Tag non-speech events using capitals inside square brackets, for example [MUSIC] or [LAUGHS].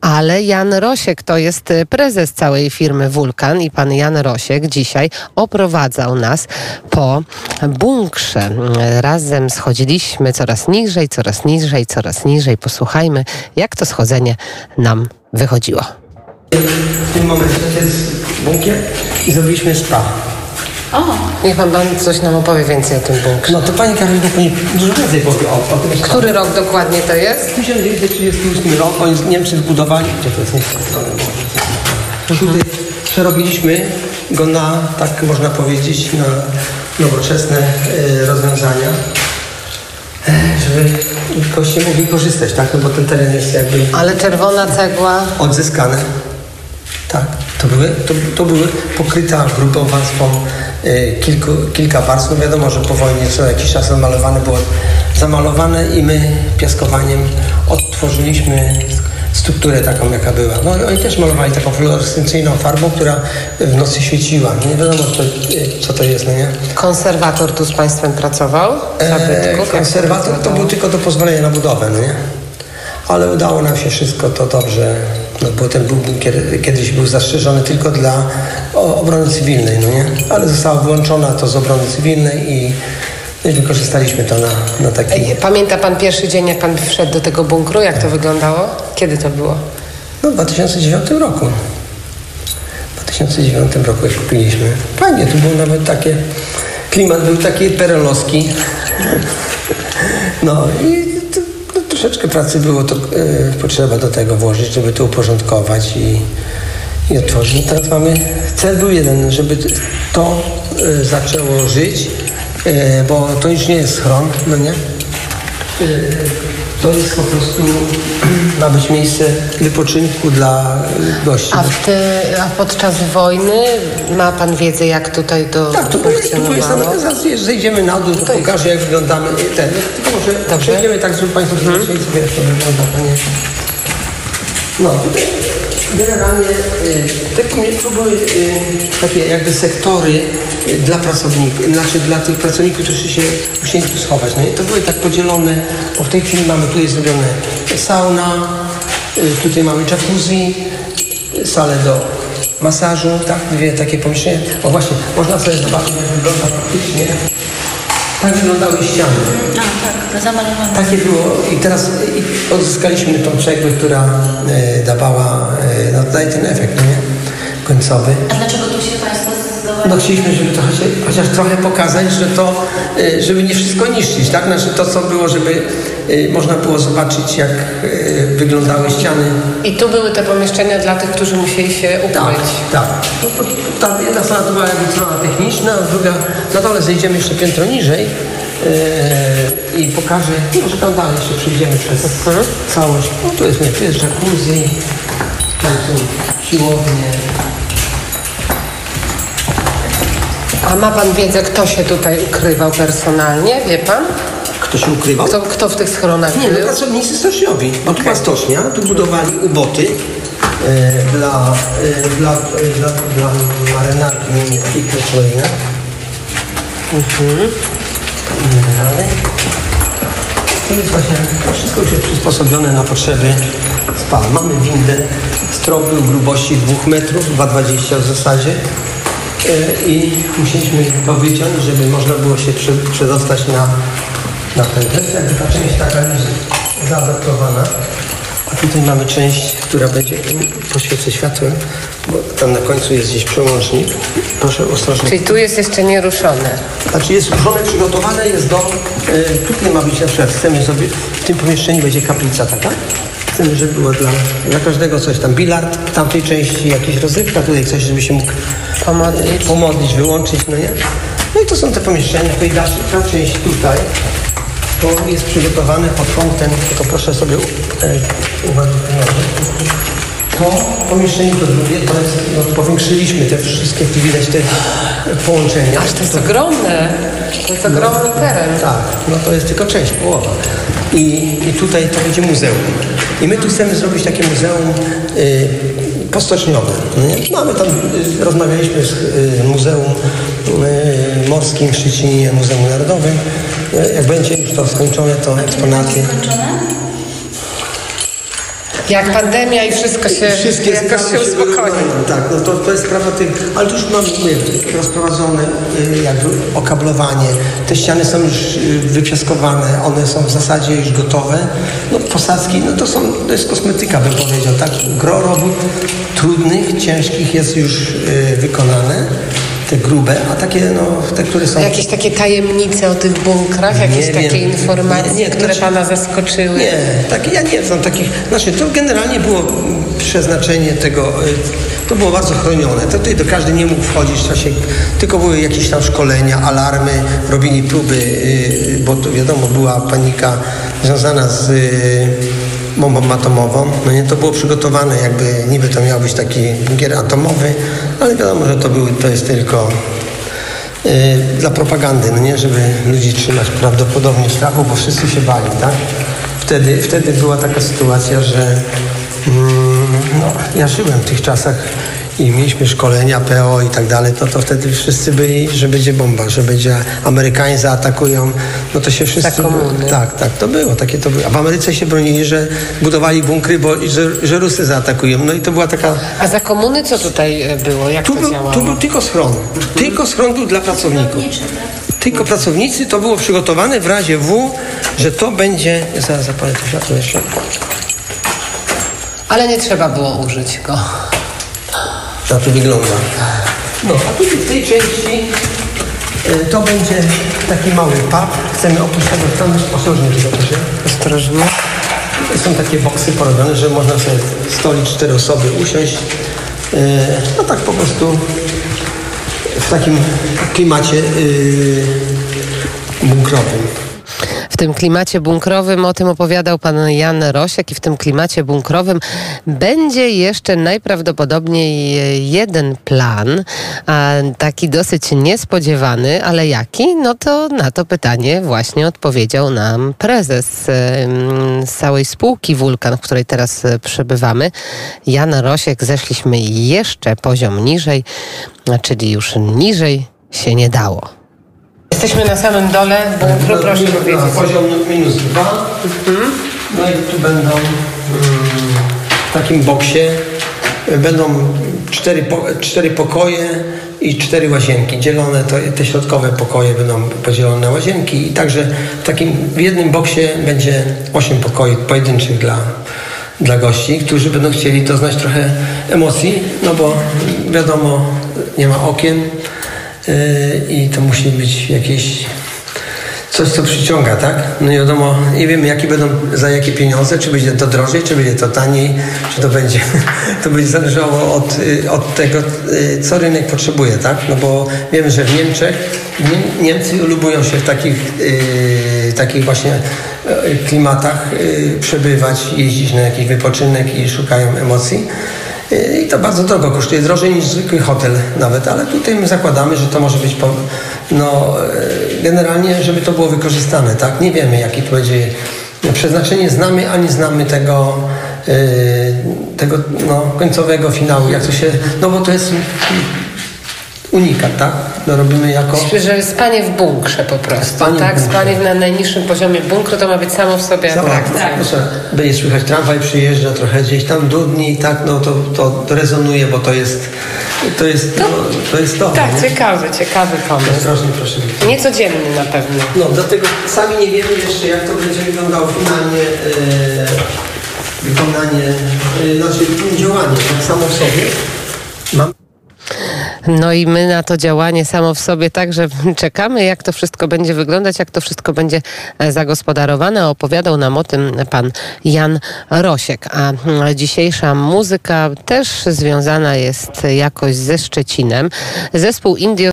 ale Jan Rosiek to jest y, prezes całej firmy Wulkan i pan Jan Rosiek dzisiaj oprowadzał nas po bunkrze. Y, Razem schodziliśmy coraz niżej, coraz niżej, coraz niżej. Posłuchajmy, jak to schodzenie nam wychodziło. W tym momencie to jest bunkier i zrobiliśmy spa. Niech pan, pan coś nam opowie więcej o tym bunkrze. No to Pani Karolina Pani dużo więcej powie o, o tym. Który rok dokładnie to jest? 1938 rok, oni Niemcy zbudowali, gdzie to jest nie. Tutaj przerobiliśmy go na, tak można powiedzieć, na nowoczesne e, rozwiązania, e, żeby goście mogli korzystać, tak? No bo ten teren jest jakby Ale czerwona cegła. odzyskane. Tak, to były, to, to były pokryta grubą warstwą kilku, kilka warstw. No wiadomo, że po wojnie co jakiś czas zamalowane było zamalowane i my piaskowaniem odtworzyliśmy strukturę taką, jaka była. No oni też malowali taką fluorescencyjną farbą, która w nocy świeciła. Nie wiadomo, co, e, co to jest, no nie? Konserwator tu z państwem pracował? E, Zabytków? Jak konserwator to był tylko do pozwolenia na budowę, no nie? Ale udało nam się wszystko to dobrze, no bo ten bunkier kiedyś był zastrzeżony tylko dla obrony cywilnej, no nie? Ale zostało wyłączone to z obrony cywilnej i no i wykorzystaliśmy to na, na taki... Ej, Pamięta pan pierwszy dzień, jak pan wszedł do tego bunkru? Jak to wyglądało? Kiedy to było? No w 2009 roku. W 2009 roku jak kupiliśmy. Fajnie, tu było nawet takie... Klimat był taki perelowski. [LAUGHS] No i to, troszeczkę pracy było to e, potrzeba do tego włożyć, żeby to uporządkować i, i otworzyć. Teraz mamy... Cel był jeden, żeby to e, zaczęło żyć, e, bo to już nie jest schron, no nie? To jest po prostu [CLEARS THROAT] ma być miejsce wypoczynku dla gości. A, w ty, a podczas wojny ma pan wiedzę, jak tutaj to tak, to jest, zaraz zejdziemy na dół, to pokażę jak wyglądamy. Ten, tylko może Dobrze. przejdziemy tak, żeby Państwo zobaczyli sobie jak to wygląda. Panie. No, tutaj generalnie y, to były takie jakby sektory y, dla pracowników, znaczy dla tych pracowników, którzy się musieli tu schować. No to były tak podzielone, bo w tej chwili mamy, tu jest zrobione sauna, y, tutaj mamy jacuzzi, salę do masażu, tak, dwie takie pomieszczenia. O właśnie, można sobie zobaczyć jak wygląda praktycznie. Tak wyglądały ściany. A, tak, zamalowane. Takie było i teraz i odzyskaliśmy tą cegłę, która e, dawała, e, no, daje ten efekt, no nie? Końcowy. A dlaczego tu się Państwo? No chcieliśmy, żeby to chociaż, chociaż trochę pokazać, że to, e, żeby nie wszystko niszczyć, tak? Znaczy to, co było, żeby e, można było zobaczyć, jak e, wyglądały ściany. I tu były te pomieszczenia dla tych, którzy musieli się Tak, ukryć. tak. No, to, ta jedna strona to była jakby strona techniczna, a druga, na dole zejdziemy jeszcze piętro niżej e, i pokażę, może tam dalej jeszcze przejdziemy przez całość. No tu jest, nie, tu jest jacuzzi, tu są siłownie. A ma pan wiedzę, kto się tutaj ukrywał personalnie? Wie pan? Kto się ukrywał? Kto, kto w tych schronach Nie, no był? pracownicy stoczniowi. Bo tu była stocznia, tu budowali uboty e, dla, e, dla, e, dla, dla marynarki niemieckich Kreslowina. Mhm. Dalej. To jest właśnie, to wszystko już jest przysposobione na potrzeby spa. Mamy windę, strop grubości 2 metrów, 2,20 w zasadzie. I musieliśmy go wyciąć, żeby można było się prze- przedostać na, na ten test. Jakby ta część taka jest zaadaptowana. A tutaj mamy część, która będzie, poświecę światłem, bo tam na końcu jest gdzieś przełącznik. Proszę ostrożnie. Czyli tu jest jeszcze nieruszone. Znaczy jest ruszone, przygotowane jest do... E, tutaj ma być na przykład, chcemy sobie, w tym pomieszczeniu będzie kaplica taka. Chcemy, żeby była dla, dla każdego coś tam, bilard, w tamtej części jakieś rozrywka, tutaj coś, żeby się mógł Pomodlić. pomodlić, wyłączyć, no nie? No i to są te pomieszczenia, tutaj część tutaj, to jest przygotowane pod kątem, tylko proszę sobie e, uważać, to pomieszczenie to drugie, to jest, no, powiększyliśmy te wszystkie, tu widać te połączenia. Aż to jest ogromne. To jest ogromny teren. Tak, no to jest tylko część, połowa. I, I tutaj to będzie muzeum. I my tu chcemy zrobić takie muzeum y, postoczniowe. nie? Mamy tam, y, rozmawialiśmy z y, Muzeum y, Morskim w Szczecinie, Muzeum Narodowym. Jak będzie już to skończone, to eksponaty. Skończone? Jak pandemia i wszystko się Wszystkie jakoś się uspokoi. Tak, no to, to jest sprawa tych, ale tu już mamy rozprowadzone y, jakby okablowanie. Te ściany są już y, wypiaskowane, one są w zasadzie już gotowe. No posadzki, no to są, to jest kosmetyka bym powiedział, tak? Gro robót trudnych, ciężkich jest już y, wykonane, te grube, a takie no, te, które są... Jakieś takie tajemnice o tych bunkrach, jakieś takie informacje, Nie, nie, które znaczy- pana zaskoczyły? Nie, tak, ja nie znam takich. Znaczy, to generalnie było przeznaczenie tego, y, to było bardzo chronione. To tutaj do każdy nie mógł wchodzić w czasie, tylko były jakieś tam szkolenia, alarmy, robili próby, y, bo to wiadomo, była panika związana z y, bombą atomową. No nie, to było przygotowane, jakby niby to miał być taki bunkier atomowy, ale wiadomo, że to, był, to jest tylko y, dla propagandy, no nie, żeby ludzi trzymać prawdopodobnie w strachu, bo wszyscy się bali, tak? Wtedy, wtedy była taka sytuacja, że mm, no, ja żyłem w tych czasach i mieliśmy szkolenia PO i tak dalej, no to wtedy wszyscy byli, że będzie bomba, że będzie Amerykanie zaatakują, no to się wszyscy... Komuny. Tak, tak, to było, takie to było. A w Ameryce się bronili, że budowali bunkry, bo że, że Rusy zaatakują, no i to była taka... A za komuny co tutaj e, było? Jak Tu to był, działało? tu był tylko schron. Tylko schron był dla pracowników. Tylko pracownicy to było przygotowane w razie W, że to będzie. Zaraz zapalę to światło jeszcze. Ale nie trzeba było użyć go. Tak to wygląda. No, a tu w tej części y, to będzie taki mały pub. Chcemy oprócz tego tam ostrożnie proszę. Ostrożnie. Tutaj są takie boksy porobione, że można sobie stolik cztery osoby usiąść. Yy, No tak po prostu w takim klimacie yy, bunkrowym. W tym klimacie bunkrowym, o tym opowiadał pan Jan Rosiak i w tym klimacie bunkrowym będzie jeszcze najprawdopodobniej jeden plan, taki dosyć niespodziewany, ale jaki? No to na to pytanie właśnie odpowiedział nam prezes całej spółki Wulkan, w której teraz przebywamy, Jan Rosiek. Zeszliśmy jeszcze poziom niżej, czyli już niżej się nie dało. Jesteśmy na samym dole bunkru, proszę Na powiedzieć. poziom minus dwa. No i tu będą mm, w takim boksie y, będą cztery, cztery pokoje i cztery łazienki. Dzielone to, te środkowe pokoje będą podzielone na łazienki i także w takim w jednym boksie będzie osiem pokoi pojedynczych dla, dla gości, którzy będą chcieli doznać trochę emocji, no bo wiadomo, nie ma okien i to musi być jakieś coś, co przyciąga, tak? No i wiadomo, nie wiemy, jakie będą, za jakie pieniądze, czy będzie to drożej, czy będzie to taniej, czy to będzie, [LAUGHS] to będzie zależało od, y, od tego, y, co rynek potrzebuje, tak? No bo wiemy, że w Niemczech, Nie, Niemcy lubują się w takich, y, takich właśnie y, klimatach y, przebywać, jeździć na jakiś wypoczynek i szukają emocji. I to bardzo drogo kosztuje, drożej niż zwykły hotel nawet, ale tutaj my zakładamy, że to może być po, no, y, generalnie, żeby to było wykorzystane, tak? Nie wiemy, jakie to będzie przeznaczenie, znamy, ani znamy tego, y, tego no, końcowego finału, jak to się, no bo to jest unikat, tak? No, robimy jako... Że spanie w bunkrze po prostu, Spanie tak? Spanie na najniższym poziomie bunkru to ma być samo w sobie atrakcja. Tak, proszę, będzie słychać tramwaj przyjeżdża trochę gdzieś tam dudni, tak, no to, to, to rezonuje, bo to jest to jest, no, to jest to. Tak, nie? ciekawy, ciekawy pomysł. Ostrożnie proszę. Niecodzienny na pewno. No, dlatego sami nie wiemy jeszcze, jak to będzie wyglądało finalnie e, wykonanie, e, znaczy działanie tak samo w sobie. Mam No i my na to działanie samo w sobie także [LAUGHS] czekamy, jak to wszystko będzie wyglądać, jak to wszystko będzie e, zagospodarowane. Opowiadał nam o tym pan Jan Rosiek. A mm, dzisiejsza muzyka też związana jest jakoś ze Szczecinem. Zespół Indio